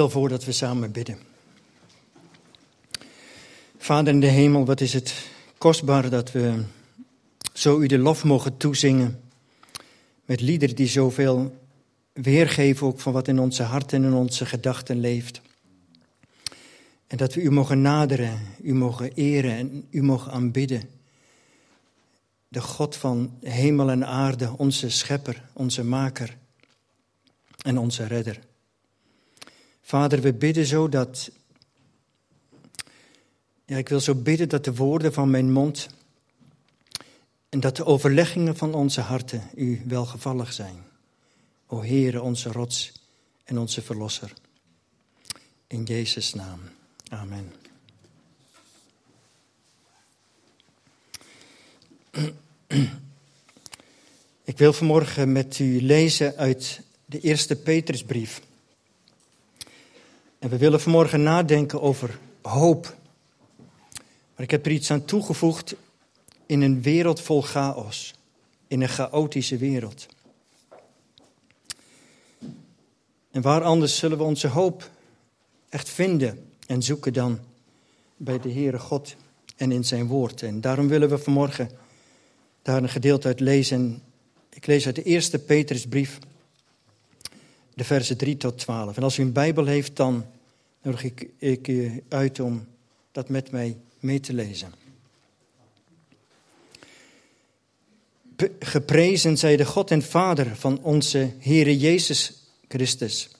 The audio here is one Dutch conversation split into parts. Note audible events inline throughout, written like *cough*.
Stel voor dat we samen bidden. Vader in de hemel, wat is het kostbaar dat we zo u de lof mogen toezingen. Met liederen die zoveel weergeven ook van wat in onze harten en in onze gedachten leeft. En dat we u mogen naderen, u mogen eren en u mogen aanbidden. De God van hemel en aarde, onze schepper, onze maker en onze redder. Vader, we bidden zo dat. Ja, ik wil zo bidden dat de woorden van mijn mond en dat de overleggingen van onze harten u welgevallig zijn. O Heere, onze rots en onze verlosser. In Jezus' naam. Amen. Ik wil vanmorgen met u lezen uit de eerste Petrusbrief. En we willen vanmorgen nadenken over hoop. Maar ik heb er iets aan toegevoegd in een wereld vol chaos, in een chaotische wereld. En waar anders zullen we onze hoop echt vinden en zoeken dan bij de Heere God en in zijn woord. En daarom willen we vanmorgen daar een gedeelte uit lezen. Ik lees uit de eerste Petrusbrief, de versen 3 tot 12. En als u een Bijbel heeft, dan nodig ik, ik u uit om dat met mij mee te lezen. Geprezen zij de God en Vader van onze Heere Jezus Christus,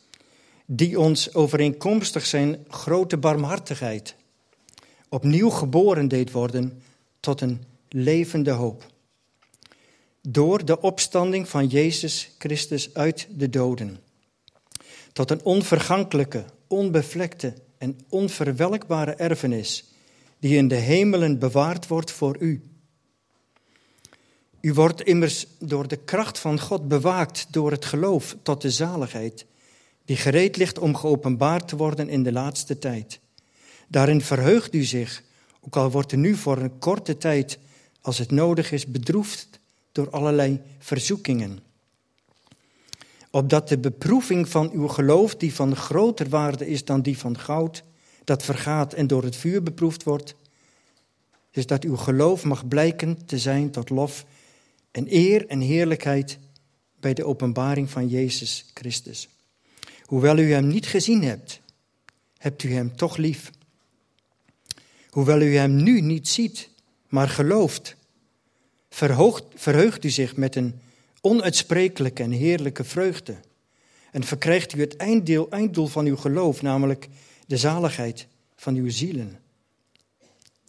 die ons overeenkomstig zijn grote barmhartigheid opnieuw geboren deed worden tot een levende hoop. Door de opstanding van Jezus Christus uit de doden. Tot een onvergankelijke, onbevlekte en onverwelkbare erfenis, die in de hemelen bewaard wordt voor u u wordt immers door de kracht van God bewaakt door het geloof tot de zaligheid, die gereed ligt om geopenbaard te worden in de laatste tijd. Daarin verheugt u zich, ook al wordt u nu voor een korte tijd, als het nodig is, bedroefd door allerlei verzoekingen. Opdat de beproeving van uw geloof, die van groter waarde is dan die van goud, dat vergaat en door het vuur beproefd wordt, is dat uw geloof mag blijken te zijn tot lof en eer en heerlijkheid bij de openbaring van Jezus Christus. Hoewel u hem niet gezien hebt, hebt u hem toch lief. Hoewel u hem nu niet ziet, maar gelooft, verhoogt, verheugt u zich met een onuitsprekelijke en heerlijke vreugde. En verkrijgt u het einddeel, einddoel van uw geloof, namelijk de zaligheid van uw zielen.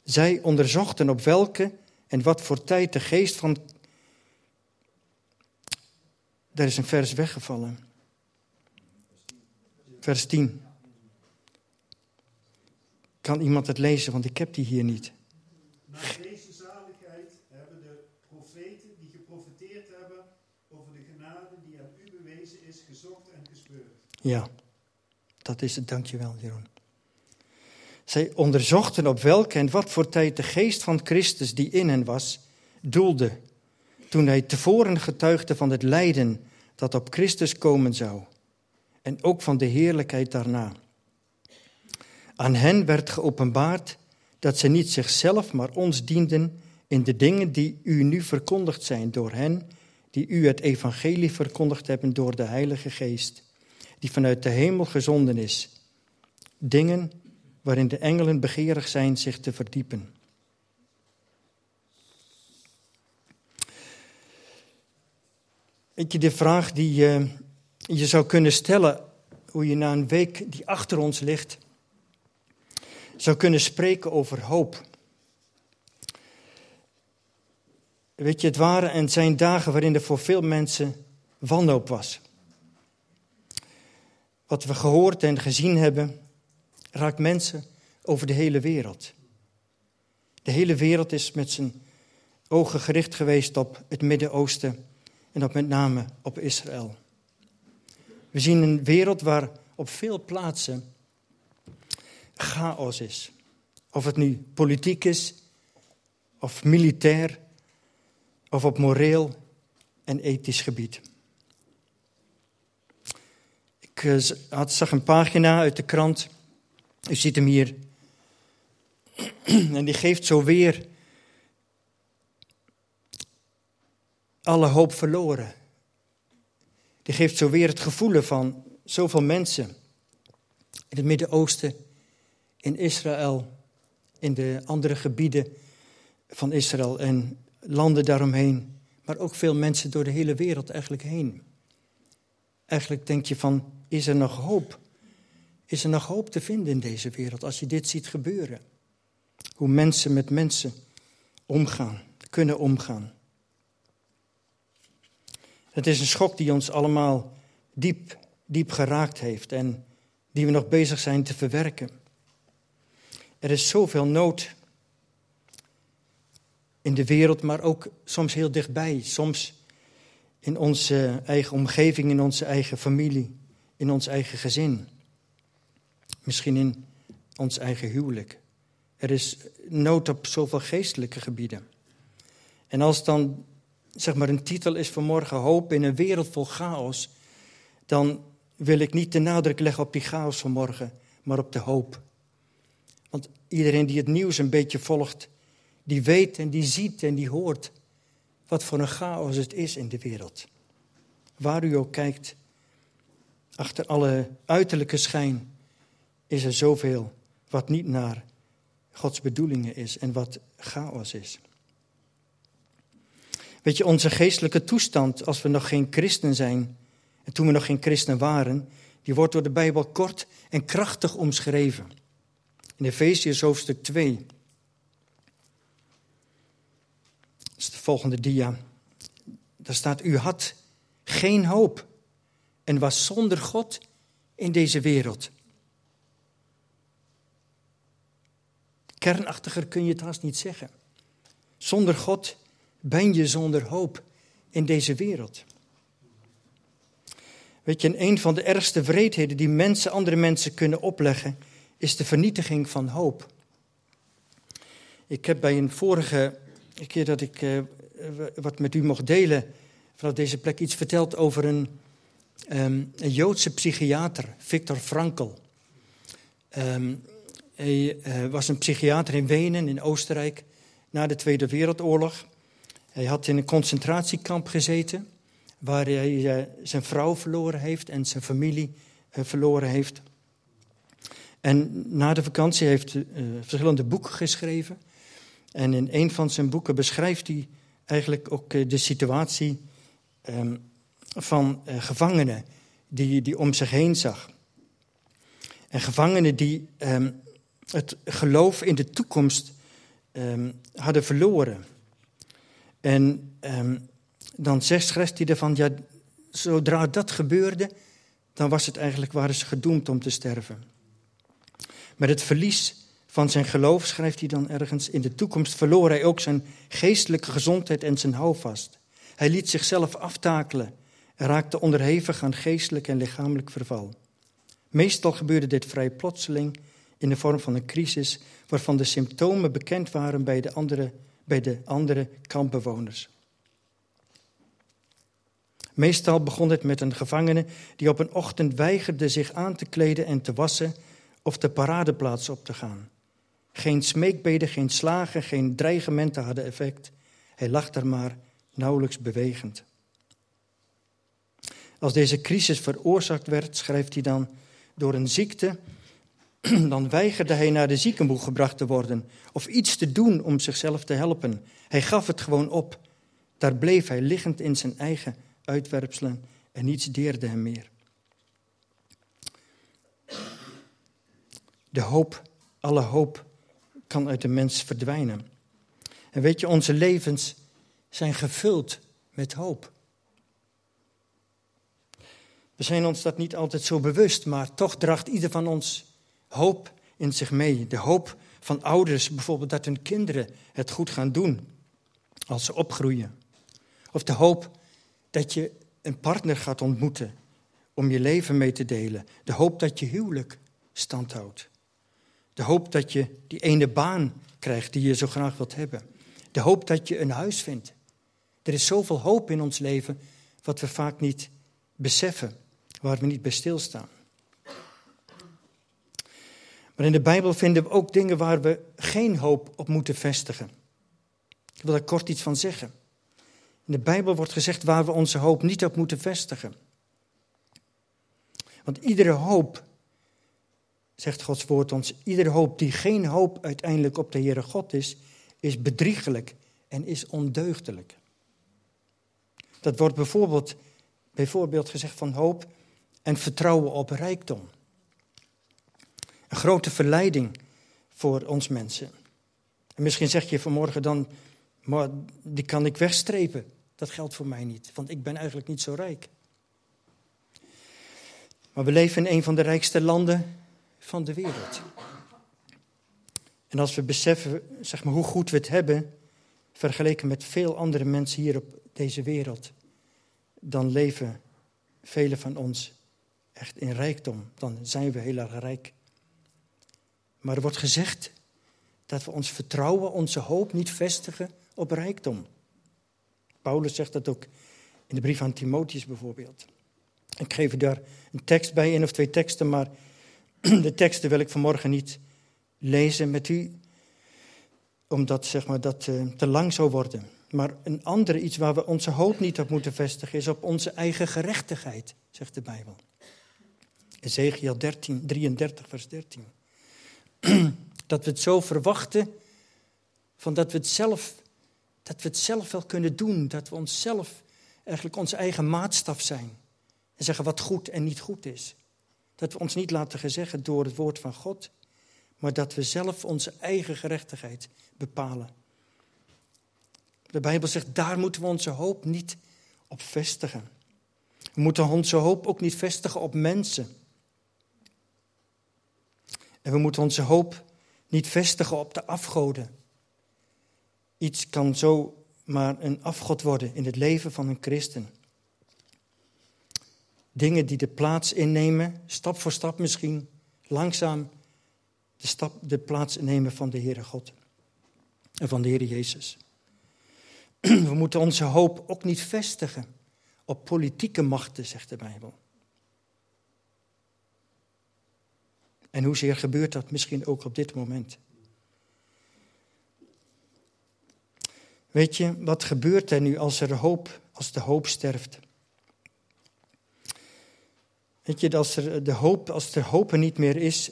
Zij onderzochten op welke en wat voor tijd de geest van daar is een vers weggevallen. Vers 10. Kan iemand het lezen, want ik heb die hier niet. Naar deze zaligheid hebben de profeten die geprofeteerd hebben over de genade die aan u bewezen is, gezocht en gespeurd. Ja, dat is het. Dankjewel, Jeroen. Zij onderzochten op welke en wat voor tijd de geest van Christus die in hen was, doelde toen hij tevoren getuigde van het lijden dat op Christus komen zou en ook van de heerlijkheid daarna. Aan hen werd geopenbaard dat ze niet zichzelf, maar ons dienden in de dingen die u nu verkondigd zijn door hen die u het evangelie verkondigd hebben door de Heilige Geest, die vanuit de hemel gezonden is. Dingen waarin de engelen begeerig zijn zich te verdiepen. Weet je, de vraag die je, je zou kunnen stellen, hoe je na een week die achter ons ligt, zou kunnen spreken over hoop. Weet je, het waren en zijn dagen waarin er voor veel mensen wanhoop was. Wat we gehoord en gezien hebben, raakt mensen over de hele wereld. De hele wereld is met zijn ogen gericht geweest op het Midden-Oosten en dat met name op Israël. We zien een wereld waar op veel plaatsen chaos is. Of het nu politiek is, of militair, of op moreel en ethisch gebied. Eh, had, zag een pagina uit de krant. U ziet hem hier. *clears throat* En die geeft zo weer alle hoop verloren. Die geeft zo weer het gevoel van zoveel mensen in het Midden-Oosten, in Israël, in de andere gebieden van Israël en landen daaromheen, maar ook veel mensen door de hele wereld eigenlijk heen. Eigenlijk denk je van, is er nog hoop? Is er nog hoop te vinden in deze wereld als je dit ziet gebeuren? Hoe mensen met mensen omgaan, kunnen omgaan. Het is een schok die ons allemaal diep, diep geraakt heeft en die we nog bezig zijn te verwerken. Er is zoveel nood in de wereld, maar ook soms heel dichtbij. Soms in onze eigen omgeving, in onze eigen familie, in ons eigen gezin. Misschien in ons eigen huwelijk. Er is nood op zoveel geestelijke gebieden. En als dan zeg maar een titel is vanmorgen hoop in een wereld vol chaos, dan wil ik niet de nadruk leggen op die chaos vanmorgen, maar op de hoop. Want iedereen die het nieuws een beetje volgt, die weet en die ziet en die hoort wat voor een chaos het is in de wereld. Waar u ook kijkt, achter alle uiterlijke schijn is er zoveel wat niet naar Gods bedoelingen is en wat chaos is. Weet je, onze geestelijke toestand als we nog geen christen zijn en toen we nog geen christen waren, die wordt door de Bijbel kort en krachtig omschreven. In Efeziërs hoofdstuk 2. Dat is de volgende dia. Daar staat, u had geen hoop en was zonder God in deze wereld. Kernachtiger kun je het haast niet zeggen. Zonder God ben je zonder hoop in deze wereld. Weet je, een van de ergste wreedheden die mensen andere mensen kunnen opleggen, is de vernietiging van hoop. Ik heb bij een vorige keer dat ik uh, wat met u mocht delen vanaf deze plek iets verteld over een, um, een Joodse psychiater, Viktor Frankl. Um, hij uh, was een psychiater in Wenen, in Oostenrijk, na de Tweede Wereldoorlog. Hij had in een concentratiekamp gezeten, waar hij uh, zijn vrouw verloren heeft en zijn familie uh, verloren heeft. En na de vakantie heeft hij verschillende boeken geschreven. En in een van zijn boeken beschrijft hij eigenlijk ook de situatie um, van gevangenen die, die om zich heen zag. En gevangenen die um, het geloof in de toekomst um, hadden verloren. En um, dan zegt, hij ervan, ja, zodra dat gebeurde, dan was het eigenlijk, waren ze gedoemd om te sterven. Met het verlies van zijn geloof, schrijft hij dan ergens, in de toekomst verloor hij ook zijn geestelijke gezondheid en zijn houvast. Hij liet zichzelf aftakelen en raakte onderhevig aan geestelijk en lichamelijk verval. Meestal gebeurde dit vrij plotseling in de vorm van een crisis waarvan de symptomen bekend waren bij de andere, bij de andere kampbewoners. Meestal begon het met een gevangene die op een ochtend weigerde zich aan te kleden en te wassen of de paradeplaats op te gaan. Geen smeekbeden, geen slagen, geen dreigementen hadden effect. Hij lag daar maar, nauwelijks bewegend. Als deze crisis veroorzaakt werd, schrijft hij dan, door een ziekte *clears throat* dan weigerde hij naar de ziekenboeg gebracht te worden of iets te doen om zichzelf te helpen. Hij gaf het gewoon op. Daar bleef hij liggend in zijn eigen uitwerpselen en niets deerde hem meer. De hoop, alle hoop kan uit de mens verdwijnen. En weet je, onze levens zijn gevuld met hoop. We zijn ons dat niet altijd zo bewust, maar toch draagt ieder van ons hoop in zich mee. De hoop van ouders bijvoorbeeld dat hun kinderen het goed gaan doen als ze opgroeien. Of de hoop dat je een partner gaat ontmoeten om je leven mee te delen. De hoop dat je huwelijk standhoudt. De hoop dat je die ene baan krijgt die je zo graag wilt hebben. De hoop dat je een huis vindt. Er is zoveel hoop in ons leven wat we vaak niet beseffen, waar we niet bij stilstaan. Maar in de Bijbel vinden we ook dingen waar we geen hoop op moeten vestigen. Ik wil daar kort iets van zeggen. In de Bijbel wordt gezegd waar we onze hoop niet op moeten vestigen. Want iedere hoop, zegt Gods woord ons, iedere hoop die geen hoop uiteindelijk op de Heere God is, is bedriegelijk en is ondeugdelijk. Dat wordt bijvoorbeeld, bijvoorbeeld gezegd van hoop en vertrouwen op rijkdom. Een grote verleiding voor ons mensen. En misschien zeg je vanmorgen dan, maar die kan ik wegstrepen. Dat geldt voor mij niet, want ik ben eigenlijk niet zo rijk. Maar we leven in een van de rijkste landen van de wereld. En als we beseffen zeg maar, hoe goed we het hebben, vergeleken met veel andere mensen hier op deze wereld, dan leven velen van ons echt in rijkdom. Dan zijn we heel erg rijk. Maar er wordt gezegd dat we ons vertrouwen, onze hoop niet vestigen op rijkdom. Paulus zegt dat ook in de brief aan Timotheus bijvoorbeeld. Ik geef daar een tekst bij, één of twee teksten, maar *clears throat* de teksten wil ik vanmorgen niet lezen met u, omdat zeg maar, dat uh, te lang zou worden. Maar een andere iets waar we onze hoop niet op moeten vestigen, is op onze eigen gerechtigheid, zegt de Bijbel. Ezekiel 13, 33, vers 13. *clears throat* dat we het zo verwachten, van dat we het zelf, dat we het zelf wel kunnen doen, dat we onszelf eigenlijk onze eigen maatstaf zijn. En zeggen wat goed en niet goed is. Dat we ons niet laten gezeggen door het woord van God, maar dat we zelf onze eigen gerechtigheid bepalen. De Bijbel zegt, daar moeten we onze hoop niet op vestigen. We moeten onze hoop ook niet vestigen op mensen. En we moeten onze hoop niet vestigen op de afgoden. Iets kan zo maar een afgod worden in het leven van een christen. Dingen die de plaats innemen, stap voor stap misschien, langzaam de, stap, de plaats innemen van de Heere God en van de Heere Jezus. *clears throat* We moeten onze hoop ook niet vestigen op politieke machten, zegt de Bijbel. En hoezeer gebeurt dat misschien ook op dit moment? Weet je, wat gebeurt er nu als er hoop, als de hoop sterft? Weet je, als er, de hoop, als er hoop er niet meer is,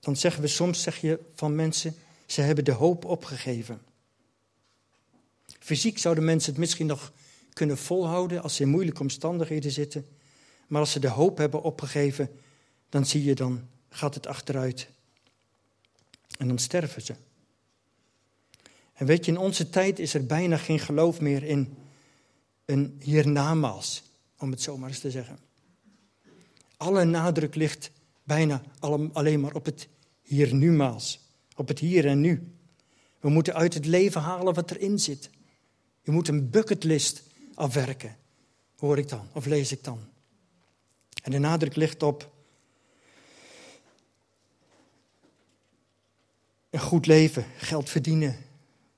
dan zeggen we soms zeg je van mensen, ze hebben de hoop opgegeven. Fysiek zouden mensen het misschien nog kunnen volhouden als ze in moeilijke omstandigheden zitten. Maar als ze de hoop hebben opgegeven, dan zie je dan gaat het achteruit. En dan sterven ze. En weet je, in onze tijd is er bijna geen geloof meer in een hiernamaals, om het zo maar eens te zeggen. Alle nadruk ligt bijna alleen maar op het hier numaals, op het hier en nu. We moeten uit het leven halen wat erin zit. Je moet een bucketlist afwerken, hoor ik dan, of lees ik dan. En de nadruk ligt op een goed leven, geld verdienen,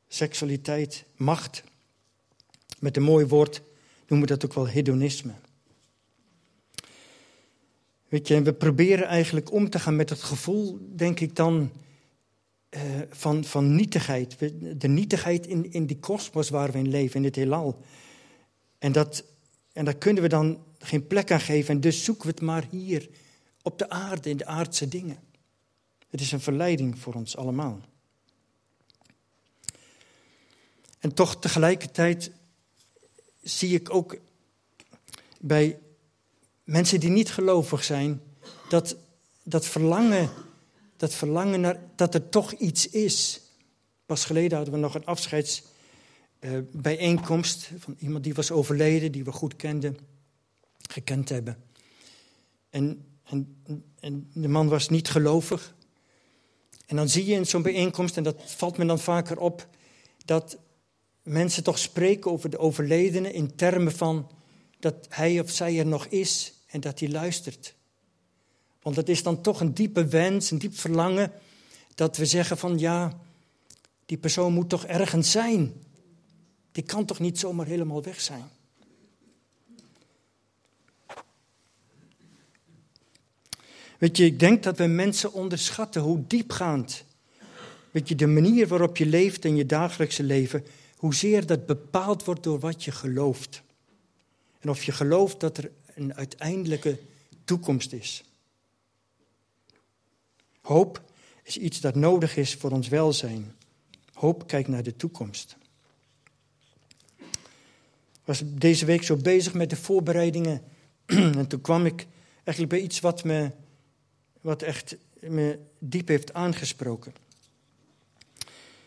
seksualiteit, macht. Met een mooi woord noemen we dat ook wel hedonisme. Weet je, we proberen eigenlijk om te gaan met het gevoel, denk ik dan, uh, van, van nietigheid. De nietigheid in, in die kosmos waar we in leven, in het heelal. En, dat, en daar kunnen we dan geen plek aan geven. En dus zoeken we het maar hier, op de aarde, in de aardse dingen. Het is een verleiding voor ons allemaal. En toch tegelijkertijd zie ik ook bij mensen die niet gelovig zijn, dat, dat verlangen, dat verlangen naar dat er toch iets is. Pas geleden hadden we nog een afscheidsbijeenkomst uh, van iemand die was overleden, die we goed kenden, gekend hebben. En, en, en de man was niet gelovig. En dan zie je in zo'n bijeenkomst, en dat valt me dan vaker op, dat mensen toch spreken over de overledene in termen van dat hij of zij er nog is en dat hij luistert. Want het is dan toch een diepe wens, een diep verlangen, dat we zeggen van ja, die persoon moet toch ergens zijn. Die kan toch niet zomaar helemaal weg zijn. Weet je, ik denk dat we mensen onderschatten hoe diepgaand. Weet je, de manier waarop je leeft in je dagelijkse leven, hoezeer dat bepaald wordt door wat je gelooft. En of je gelooft dat er een uiteindelijke toekomst is. Hoop is iets dat nodig is voor ons welzijn. Hoop kijkt naar de toekomst. Ik was deze week zo bezig met de voorbereidingen. *clears throat* en toen kwam ik eigenlijk bij iets wat me, wat echt me diep heeft aangesproken.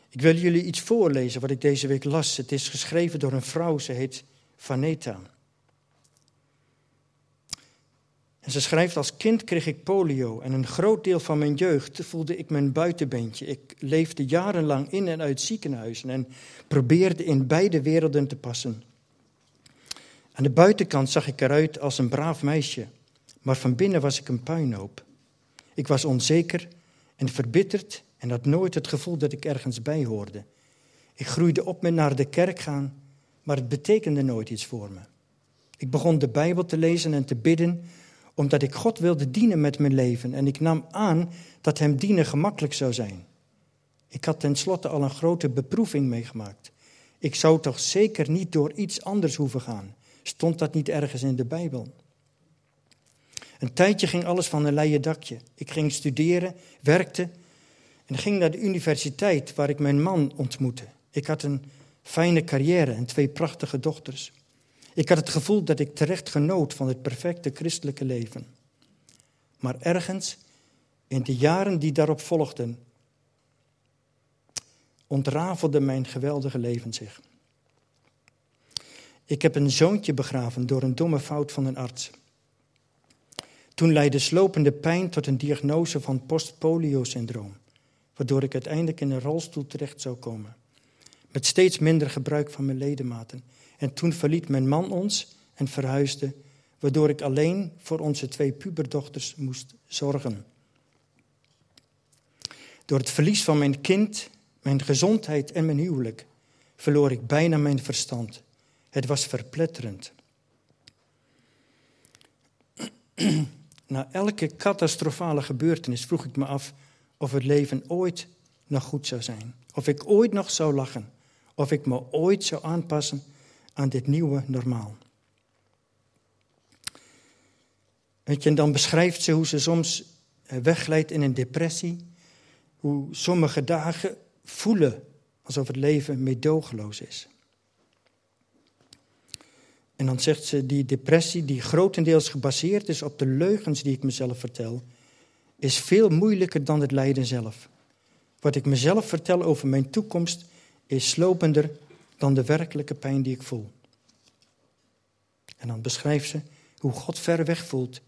Ik wil jullie iets voorlezen wat ik deze week las. Het is geschreven door een vrouw, ze heet Vaneta. En ze schrijft: Als kind kreeg ik polio en een groot deel van mijn jeugd voelde ik mijn buitenbeentje. Ik leefde jarenlang in en uit ziekenhuizen en probeerde in beide werelden te passen. Aan de buitenkant zag ik eruit als een braaf meisje, maar van binnen was ik een puinhoop. Ik was onzeker en verbitterd en had nooit het gevoel dat ik ergens bij hoorde. Ik groeide op met naar de kerk gaan, maar het betekende nooit iets voor me. Ik begon de Bijbel te lezen en te bidden, omdat ik God wilde dienen met mijn leven en ik nam aan dat Hem dienen gemakkelijk zou zijn. Ik had tenslotte al een grote beproeving meegemaakt. Ik zou toch zeker niet door iets anders hoeven gaan. Stond dat niet ergens in de Bijbel? Een tijdje ging alles van een leien dakje. Ik ging studeren, werkte en ging naar de universiteit waar ik mijn man ontmoette. Ik had een fijne carrière en twee prachtige dochters. Ik had het gevoel dat ik terecht genoot van het perfecte christelijke leven. Maar ergens, in de jaren die daarop volgden, ontrafelde mijn geweldige leven zich. Ik heb een zoontje begraven door een domme fout van een arts. Toen leidde slopende pijn tot een diagnose van postpolio-syndroom, waardoor ik uiteindelijk in een rolstoel terecht zou komen. Met steeds minder gebruik van mijn ledematen. En toen verliet mijn man ons en verhuisde, waardoor ik alleen voor onze twee puberdochters moest zorgen. Door het verlies van mijn kind, mijn gezondheid en mijn huwelijk verloor ik bijna mijn verstand. Het was verpletterend. Na elke catastrofale gebeurtenis vroeg ik me af of het leven ooit nog goed zou zijn. Of ik ooit nog zou lachen. Of ik me ooit zou aanpassen aan dit nieuwe normaal. Weet je, en dan beschrijft ze hoe ze soms eh, wegglijdt in een depressie. Hoe sommige dagen voelen alsof het leven meedogenloos is. En dan zegt ze, die depressie die grotendeels gebaseerd is op de leugens die ik mezelf vertel, is veel moeilijker dan het lijden zelf. Wat ik mezelf vertel over mijn toekomst is slopender dan de werkelijke pijn die ik voel. En dan beschrijft ze hoe God ver weg voelt,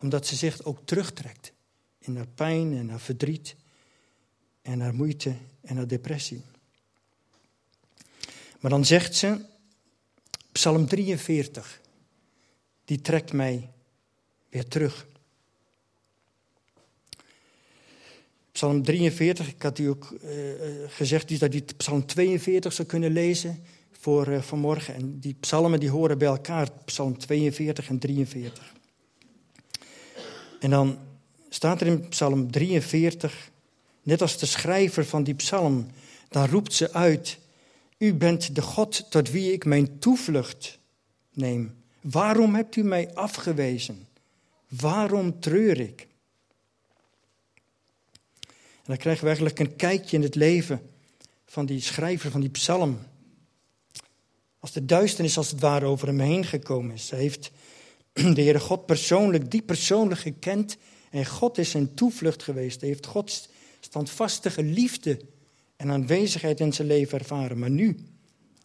omdat ze zich ook terugtrekt in haar pijn en haar verdriet en haar moeite en haar depressie. Maar dan zegt ze, Psalm 43, die trekt mij weer terug. Psalm 43, ik had u ook uh, gezegd dat u Psalm 42 zou kunnen lezen voor uh, vanmorgen. En die psalmen die horen bij elkaar, Psalm 42 en 43. En dan staat er in Psalm 43, net als de schrijver van die psalm, dan roept ze uit, u bent de God tot wie ik mijn toevlucht neem. Waarom hebt u mij afgewezen? Waarom treur ik? En dan krijgen we eigenlijk een kijkje in het leven van die schrijver van die psalm. Als de duisternis als het ware over hem heen gekomen is. Hij heeft *clears throat* de Heere God persoonlijk, die persoonlijk gekend. En God is zijn toevlucht geweest. Hij heeft Gods standvastige liefde en aanwezigheid in zijn leven ervaren. Maar nu,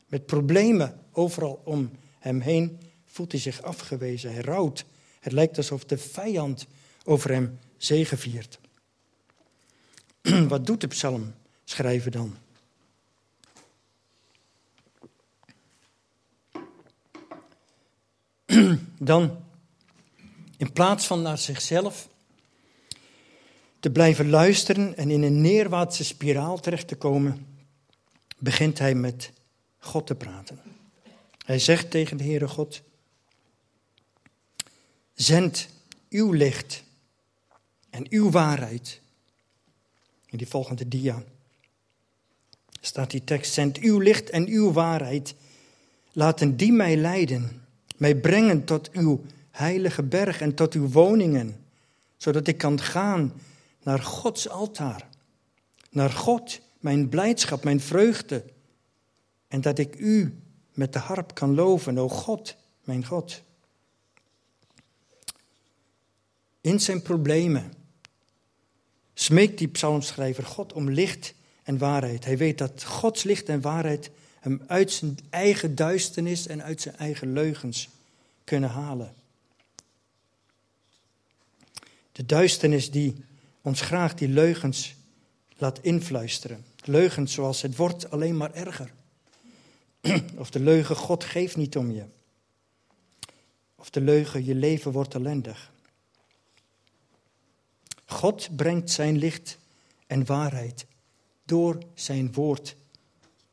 met problemen overal om hem heen, voelt hij zich afgewezen. Hij rouwt. Het lijkt alsof de vijand over hem zegeviert. *clears throat* Wat doet de psalm schrijven dan? *clears throat* Dan, in plaats van naar zichzelf te blijven luisteren en in een neerwaartse spiraal terecht te komen, begint hij met God te praten. Hij zegt tegen de Heere God: Zend uw licht en uw waarheid. In die volgende dia staat die tekst: Zend uw licht en uw waarheid. Laten die mij leiden, mij brengen tot uw heilige berg en tot uw woningen, zodat ik kan gaan naar Gods altaar, naar God, mijn blijdschap, mijn vreugde, en dat ik u met de harp kan loven, o God, mijn God. In zijn problemen smeekt die psalmschrijver God om licht en waarheid. Hij weet dat Gods licht en waarheid hem uit zijn eigen duisternis en uit zijn eigen leugens kunnen halen. De duisternis die ons graag die leugens laat influisteren. Leugens zoals het wordt alleen maar erger. *clears throat* Of de leugen God geeft niet om je. Of de leugen je leven wordt ellendig. God brengt zijn licht en waarheid door zijn woord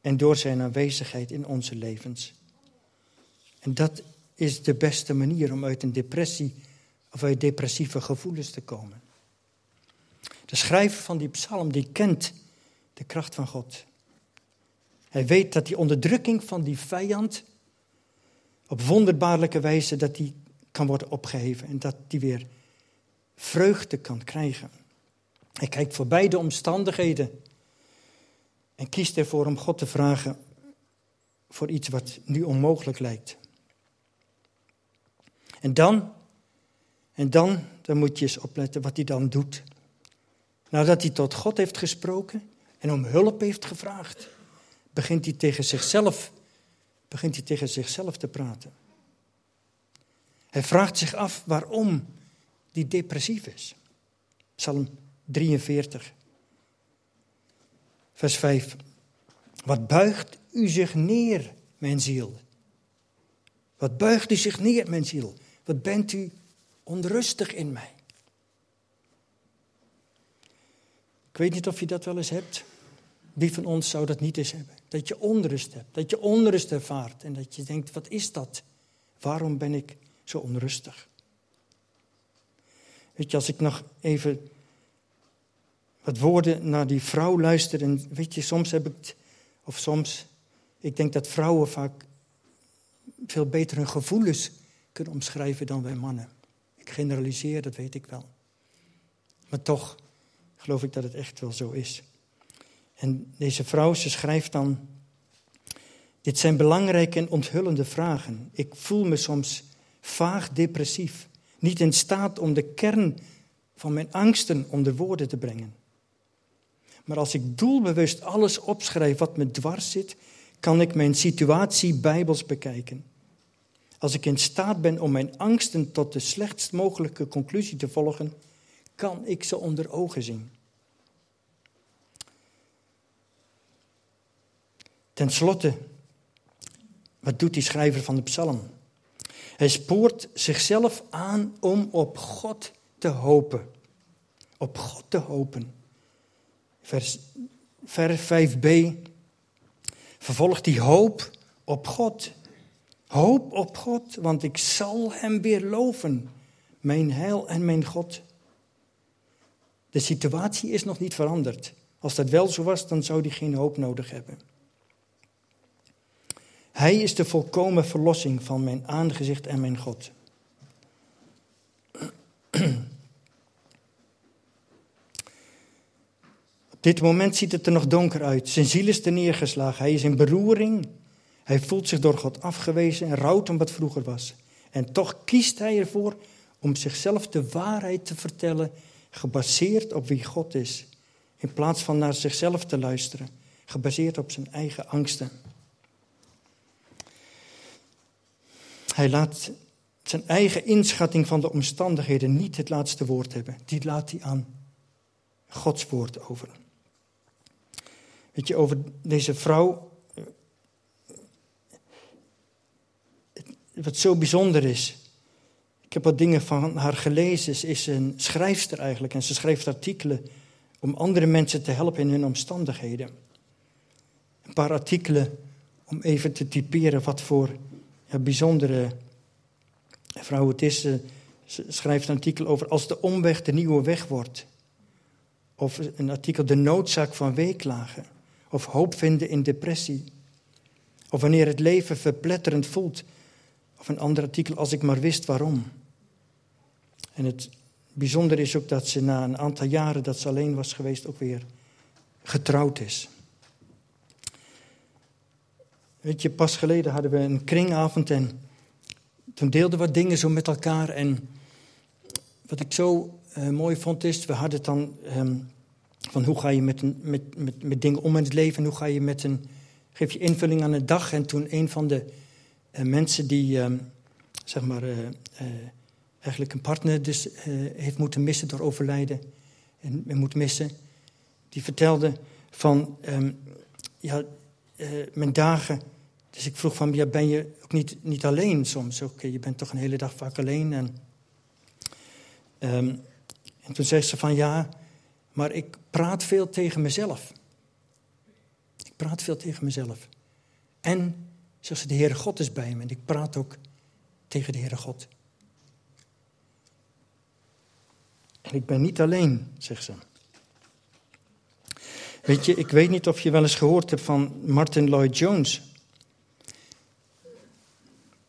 en door zijn aanwezigheid in onze levens. En dat is de beste manier om uit een depressie of uit depressieve gevoelens te komen. De schrijver van die psalm die kent de kracht van God. Hij weet dat die onderdrukking van die vijand op wonderbaarlijke wijze dat die kan worden opgeheven en dat die weer vreugde kan krijgen. Hij kijkt voorbij de omstandigheden en kiest ervoor om God te vragen voor iets wat nu onmogelijk lijkt. En dan, en dan, dan moet je eens opletten wat hij dan doet. Nadat hij tot God heeft gesproken en om hulp heeft gevraagd, begint hij tegen zichzelf, begint hij tegen zichzelf te praten. Hij vraagt zich af waarom die depressief is. Psalm 43, vers 5. Wat buigt u zich neer, mijn ziel? Wat buigt u zich neer, mijn ziel? Wat bent u onrustig in mij? Ik weet niet of je dat wel eens hebt. Wie van ons zou dat niet eens hebben? Dat je onrust hebt, dat je onrust ervaart en dat je denkt, wat is dat? Waarom ben ik zo onrustig? Weet je, als ik nog even wat woorden naar die vrouw luister en weet je, soms heb ik, of soms, ik denk dat vrouwen vaak veel beter hun gevoelens kunnen omschrijven dan wij mannen. Ik generaliseer, dat weet ik wel. Maar toch geloof ik dat het echt wel zo is. En deze vrouw, ze schrijft dan, dit zijn belangrijke en onthullende vragen. Ik voel me soms vaag depressief, niet in staat om de kern van mijn angsten onder woorden te brengen. Maar als ik doelbewust alles opschrijf wat me dwars zit, kan ik mijn situatie bijbels bekijken. Als ik in staat ben om mijn angsten tot de slechtst mogelijke conclusie te volgen, kan ik ze onder ogen zien. Ten slotte, wat doet die schrijver van de psalm? Hij spoort zichzelf aan om op God te hopen. Op God te hopen. Vers, vers 5b vervolgt die hoop op God. Hoop op God, want ik zal hem weer loven, mijn heil en mijn God. De situatie is nog niet veranderd. Als dat wel zo was, dan zou hij geen hoop nodig hebben. Hij is de volkomen verlossing van mijn aangezicht en mijn God. Op dit moment ziet het er nog donker uit. Zijn ziel is er neergeslagen. Hij is in beroering. Hij voelt zich door God afgewezen en rouwt om wat vroeger was. En toch kiest hij ervoor om zichzelf de waarheid te vertellen, gebaseerd op wie God is, in plaats van naar zichzelf te luisteren, gebaseerd op zijn eigen angsten. Hij laat zijn eigen inschatting van de omstandigheden niet het laatste woord hebben. Die laat hij aan Gods woord over. Weet je, over deze vrouw. Wat zo bijzonder is. Ik heb wat dingen van haar gelezen. Ze is een schrijfster eigenlijk. En ze schrijft artikelen om andere mensen te helpen in hun omstandigheden. Een paar artikelen om even te typeren wat voor bijzondere vrouw het is. Ze schrijft een artikel over als de omweg de nieuwe weg wordt. Of een artikel de noodzaak van weeklagen. Of hoop vinden in depressie. Of wanneer het leven verpletterend voelt. Of een ander artikel als ik maar wist waarom. En het bijzondere is ook dat ze na een aantal jaren dat ze alleen was geweest ook weer getrouwd is. Weet je, pas geleden hadden we een kringavond en toen deelden we dingen zo met elkaar. En wat ik zo uh, mooi vond is, we hadden het dan um, van hoe ga je met, met, met, dingen om in het leven, hoe ga je met een, geef je invulling aan een dag. En toen een van de uh, mensen die, um, zeg maar, uh, eigenlijk een partner dus heeft moeten missen door overlijden en, en moet missen, die vertelde van, um, ja, mijn dagen dus ik vroeg van, ja, ben je ook niet, niet alleen soms? Oké, je bent toch een hele dag vaak alleen. En, um, en toen zei ze van, ja, maar ik praat veel tegen mezelf. Ik praat veel tegen mezelf. En, ze, de Heere God is bij me. En ik praat ook tegen de Heere God. En ik ben niet alleen, zegt ze. Weet je, ik weet niet of je wel eens gehoord hebt van Martin Lloyd Jones.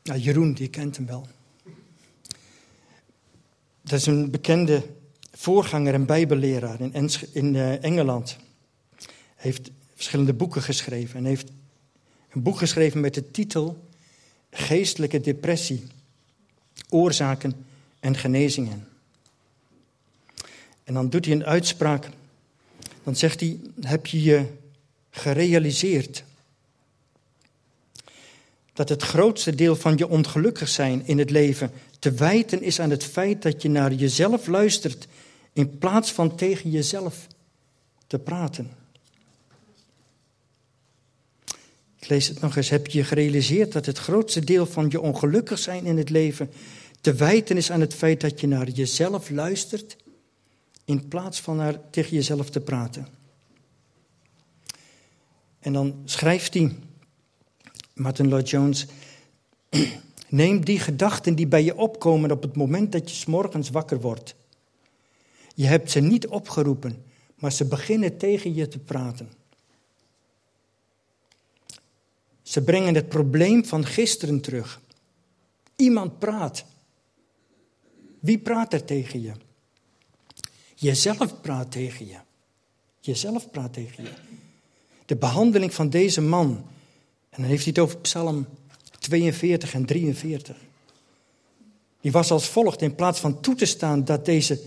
Ja, Jeroen, die kent hem wel. Dat is een bekende voorganger en bijbelleraar in, in uh, Engeland. Hij heeft verschillende boeken geschreven en heeft een boek geschreven met de titel Geestelijke depressie, oorzaken en genezingen. En dan doet hij een uitspraak. Dan zegt hij: Heb je je gerealiseerd dat het grootste deel van je ongelukkig zijn in het leven te wijten is aan het feit dat je naar jezelf luistert in plaats van tegen jezelf te praten. Ik lees het nog eens. Heb je gerealiseerd dat het grootste deel van je ongelukkig zijn in het leven te wijten is aan het feit dat je naar jezelf luistert in plaats van naar, tegen jezelf te praten? En dan schrijft hij Martin Lloyd Jones. *clears throat* Neem die gedachten die bij je opkomen op het moment dat je s morgens wakker wordt. Je hebt ze niet opgeroepen, maar ze beginnen tegen je te praten. Ze brengen het probleem van gisteren terug. Iemand praat. Wie praat er tegen je? Jezelf praat tegen je. Jezelf praat tegen je. De behandeling van deze man en dan heeft hij het over Psalm 42 en 43. Die was als volgt: in plaats van toe te staan dat deze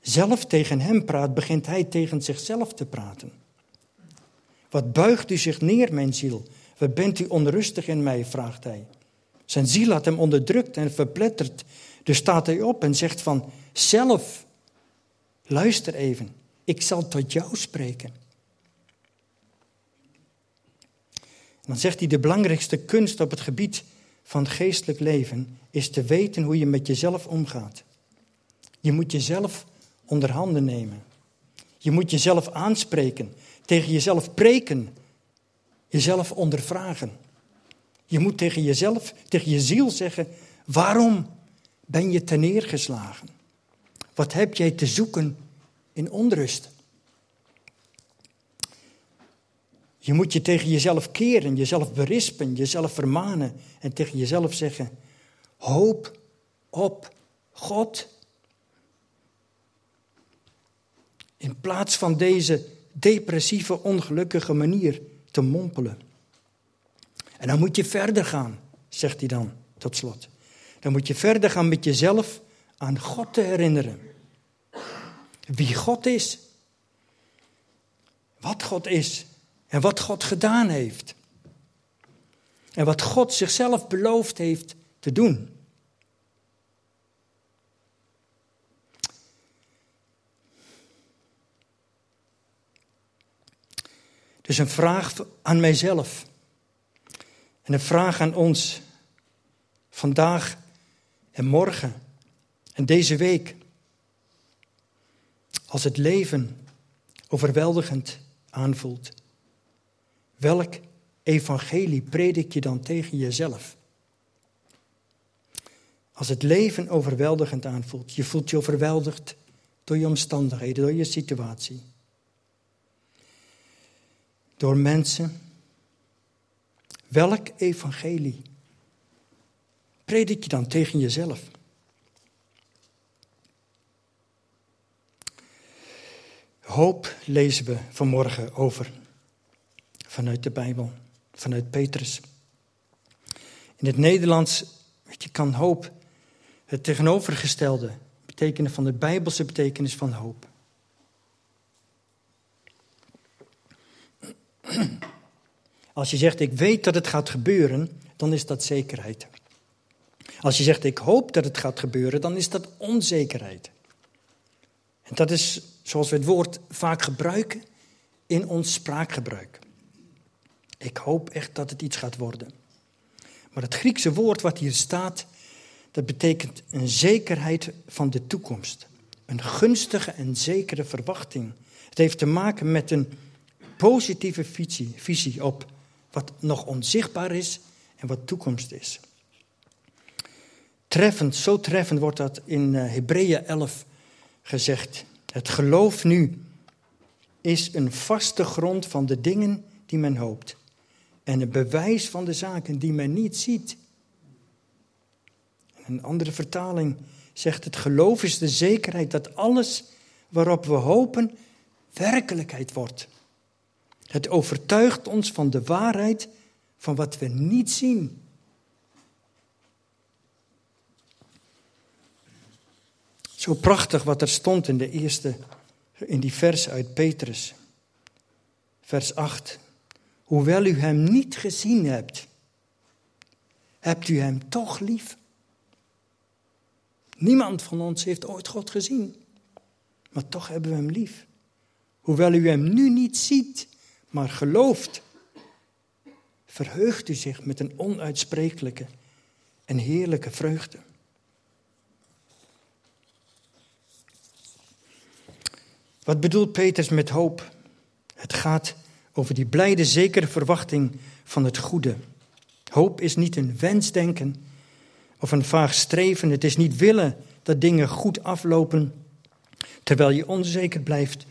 zelf tegen hem praat, begint hij tegen zichzelf te praten. Wat buigt u zich neer, mijn ziel? Wat bent u onrustig in mij? vraagt hij. Zijn ziel had hem onderdrukt en verpletterd. Dus staat hij op en zegt van, zelf, luister even, ik zal tot jou spreken. dan zegt hij, de belangrijkste kunst op het gebied van geestelijk leven is te weten hoe je met jezelf omgaat. Je moet jezelf onder handen nemen. Je moet jezelf aanspreken, tegen jezelf preken, jezelf ondervragen. Je moet tegen jezelf, tegen je ziel zeggen, waarom ben je neergeslagen? Wat heb jij te zoeken in onrust? Je moet je tegen jezelf keren, jezelf berispen, jezelf vermanen en tegen jezelf zeggen: hoop op God. In plaats van deze depressieve, ongelukkige manier te mompelen. En dan moet je verder gaan, zegt hij dan tot slot. Dan moet je verder gaan met jezelf aan God te herinneren. Wie God is. Wat God is. En wat God gedaan heeft. En wat God zichzelf beloofd heeft te doen. Dus een vraag aan mijzelf. En een vraag aan ons. Vandaag en morgen. En deze week. Als het leven overweldigend aanvoelt. Welk evangelie predik je dan tegen jezelf? Als het leven overweldigend aanvoelt. Je voelt je overweldigd door je omstandigheden, door je situatie. Door mensen. Welk evangelie predik je dan tegen jezelf? Hoop lezen we vanmorgen over vanuit de Bijbel, vanuit Petrus. In het Nederlands je, kan hoop het tegenovergestelde betekenen van de Bijbelse betekenis van hoop. Als je zegt, ik weet dat het gaat gebeuren, dan is dat zekerheid. Als je zegt, ik hoop dat het gaat gebeuren, dan is dat onzekerheid. En dat is zoals we het woord vaak gebruiken in ons spraakgebruik. Ik hoop echt dat het iets gaat worden. Maar het Griekse woord wat hier staat, dat betekent een zekerheid van de toekomst. Een gunstige en zekere verwachting. Het heeft te maken met een positieve visie, visie op wat nog onzichtbaar is en wat toekomst is. Treffend, zo treffend wordt dat in eh, Hebreeën 11 gezegd. Het geloof nu is een vaste grond van de dingen die men hoopt. En een bewijs van de zaken die men niet ziet. Een andere vertaling zegt: Het geloof is de zekerheid dat alles waarop we hopen werkelijkheid wordt. Het overtuigt ons van de waarheid van wat we niet zien. Zo prachtig wat er stond in de eerste, in die vers uit Petrus. Vers 8. Hoewel u hem niet gezien hebt, hebt u hem toch lief. Niemand van ons heeft ooit God gezien, maar toch hebben we hem lief. Hoewel u hem nu niet ziet, maar gelooft, verheugt u zich met een onuitsprekelijke en heerlijke vreugde. Wat bedoelt Peters met hoop? Het gaat over die blijde, zekere verwachting van het goede. Hoop is niet een wensdenken of een vaag streven. Het is niet willen dat dingen goed aflopen terwijl je onzeker blijft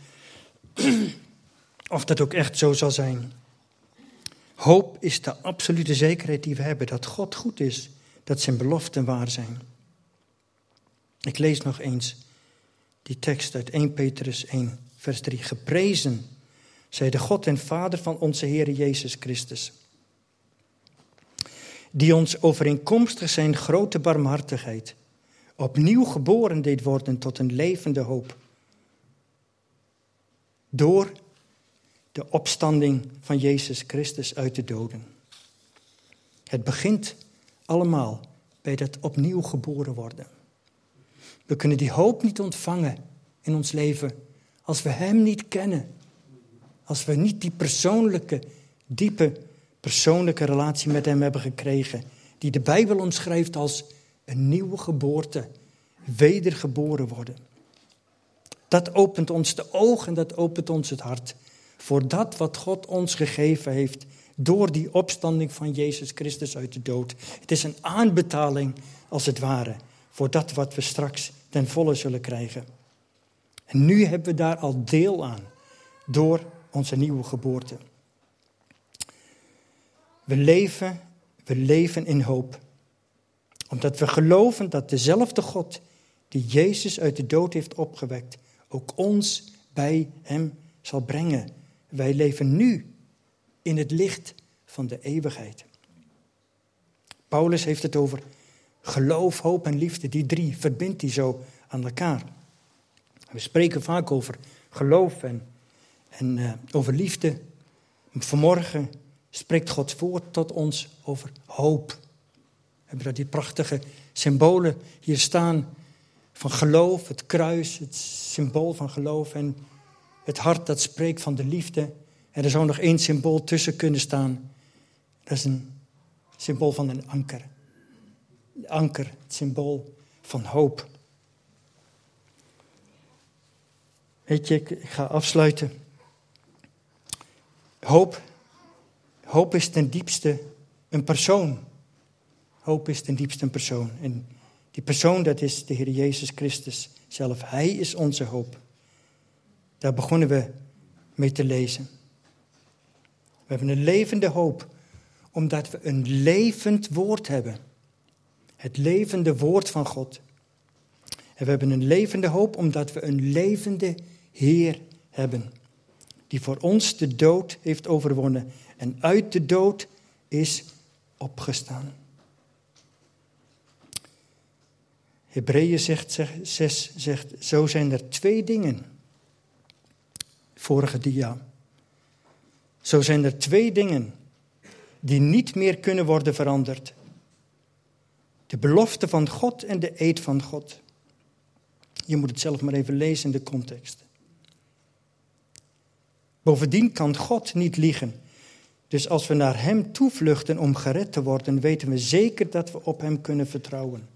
of dat ook echt zo zal zijn. Hoop is de absolute zekerheid die we hebben dat God goed is, dat zijn beloften waar zijn. Ik lees nog eens die tekst uit 1 Petrus 1, vers 3. Geprezen zij de God en Vader van onze Heer Jezus Christus, die ons overeenkomstig zijn grote barmhartigheid opnieuw geboren deed worden tot een levende hoop. Door de opstanding van Jezus Christus uit de doden. Het begint allemaal bij dat opnieuw geboren worden. We kunnen die hoop niet ontvangen in ons leven als we Hem niet kennen. Als we niet die persoonlijke, diepe, persoonlijke relatie met Hem hebben gekregen. Die de Bijbel omschrijft als een nieuwe geboorte, wedergeboren worden. Dat opent ons de ogen en dat opent ons het hart voor dat wat God ons gegeven heeft door die opstanding van Jezus Christus uit de dood. Het is een aanbetaling, als het ware, voor dat wat we straks ten volle zullen krijgen. En nu hebben we daar al deel aan door onze nieuwe geboorte. We leven, we leven in hoop. Omdat we geloven dat dezelfde God die Jezus uit de dood heeft opgewekt, ook ons bij Hem zal brengen. Wij leven nu in het licht van de eeuwigheid. Paulus heeft het over geloof, hoop en liefde. Die drie verbindt hij zo aan elkaar. We spreken vaak over geloof en, uh, over liefde. Vanmorgen spreekt Gods woord tot ons over hoop. We hebben die prachtige symbolen hier staan van geloof, het kruis, het symbool van geloof en het hart dat spreekt van de liefde. En er zou nog één symbool tussen kunnen staan. Dat is een symbool van een anker. Anker, het symbool van hoop. Weet je, ik ga afsluiten. Hoop, hoop is ten diepste een persoon. Hoop is ten diepste een persoon. En Die persoon, dat is de Heer Jezus Christus zelf. Hij is onze hoop. Daar begonnen we mee te lezen. We hebben een levende hoop, omdat we een levend woord hebben. Het levende woord van God. En we hebben een levende hoop, omdat we een levende Heer hebben. Die voor ons de dood heeft overwonnen en uit de dood is opgestaan. Hebreeën zegt, 6 zegt, zo zijn er twee dingen. Vorige dia. Zo zijn er twee dingen die niet meer kunnen worden veranderd. De belofte van God en de eed van God. Je moet het zelf maar even lezen in de context. Bovendien kan God niet liegen. Dus als we naar Hem toevluchten om gered te worden, weten we zeker dat we op Hem kunnen vertrouwen.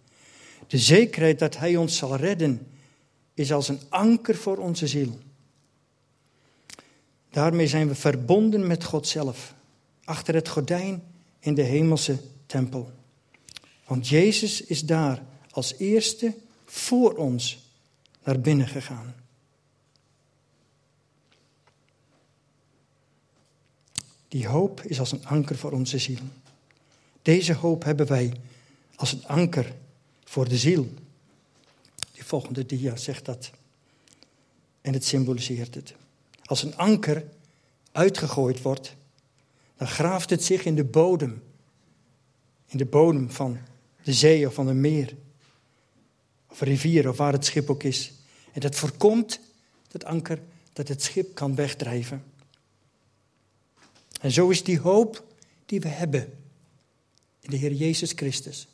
De zekerheid dat Hij ons zal redden is als een anker voor onze ziel. Daarmee zijn we verbonden met God zelf, achter het gordijn in de hemelse tempel. Want Jezus is daar als eerste voor ons naar binnen gegaan. Die hoop is als een anker voor onze ziel. Deze hoop hebben wij als een anker voor de ziel. Die volgende dia zegt dat. En het symboliseert het. Als een anker uitgegooid wordt, dan graaft het zich in de bodem. In de bodem van de zee of van een meer. Of een rivier of waar het schip ook is. En dat voorkomt, dat anker, dat het schip kan wegdrijven. En zo is die hoop die we hebben in de Heer Jezus Christus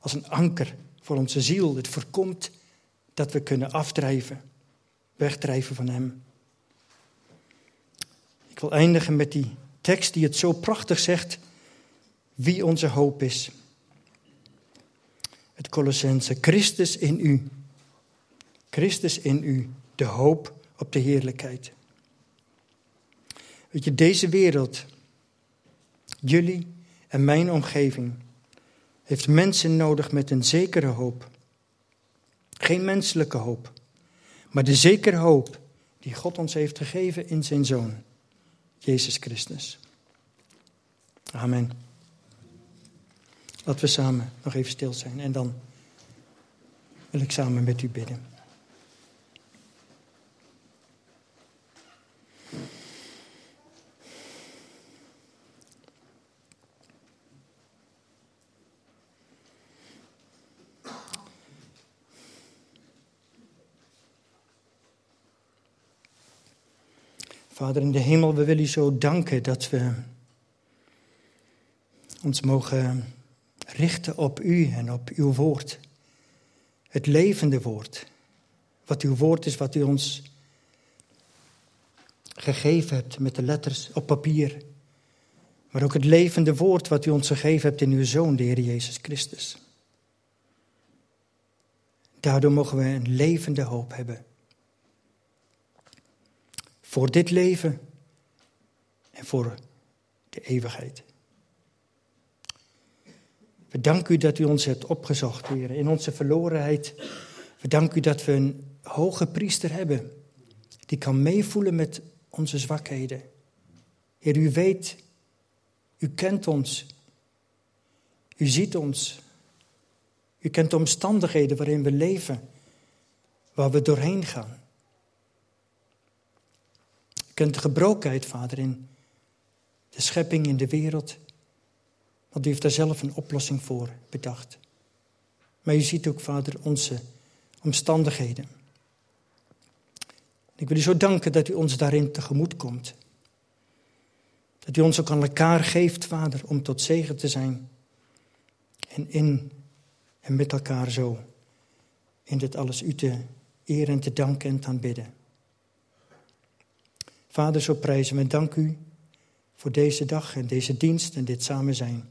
als een anker voor onze ziel. Het voorkomt dat we kunnen afdrijven, wegdrijven van Hem. Ik wil eindigen met die tekst die het zo prachtig zegt wie onze hoop is. Het Colossense, Christus in u. Christus in u, de hoop op de heerlijkheid. Weet je, deze wereld, jullie en mijn omgeving, heeft mensen nodig met een zekere hoop. Geen menselijke hoop, maar de zekere hoop die God ons heeft gegeven in zijn Zoon, Jezus Christus. Amen. Laten we samen nog even stil zijn en dan wil ik samen met u bidden. Vader in de hemel, we willen u zo danken dat we ons mogen richten op u en op uw woord. Het levende woord. Wat uw woord is, wat u ons gegeven hebt met de letters op papier. Maar ook het levende woord wat u ons gegeven hebt in uw Zoon, de Heer Jezus Christus. Daardoor mogen we een levende hoop hebben voor dit leven en voor de eeuwigheid. We danken u dat u ons hebt opgezocht, Heer, in onze verlorenheid. We danken u dat we een hoge priester hebben, die kan meevoelen met onze zwakheden. Heer, u weet, u kent ons, u ziet ons, u kent de omstandigheden waarin we leven, waar we doorheen gaan kent de gebrokenheid, Vader, in de schepping, in de wereld. U heeft daar zelf een oplossing voor bedacht. Maar u ziet ook, Vader, onze omstandigheden. Ik wil u zo danken dat u ons daarin tegemoet komt. Dat u ons ook aan elkaar geeft, Vader, om tot zegen te zijn. En in en met elkaar zo in dit alles u te eren en te danken en te aanbidden. Vader, zo prijzen we en dank u voor deze dag en deze dienst en dit samen zijn.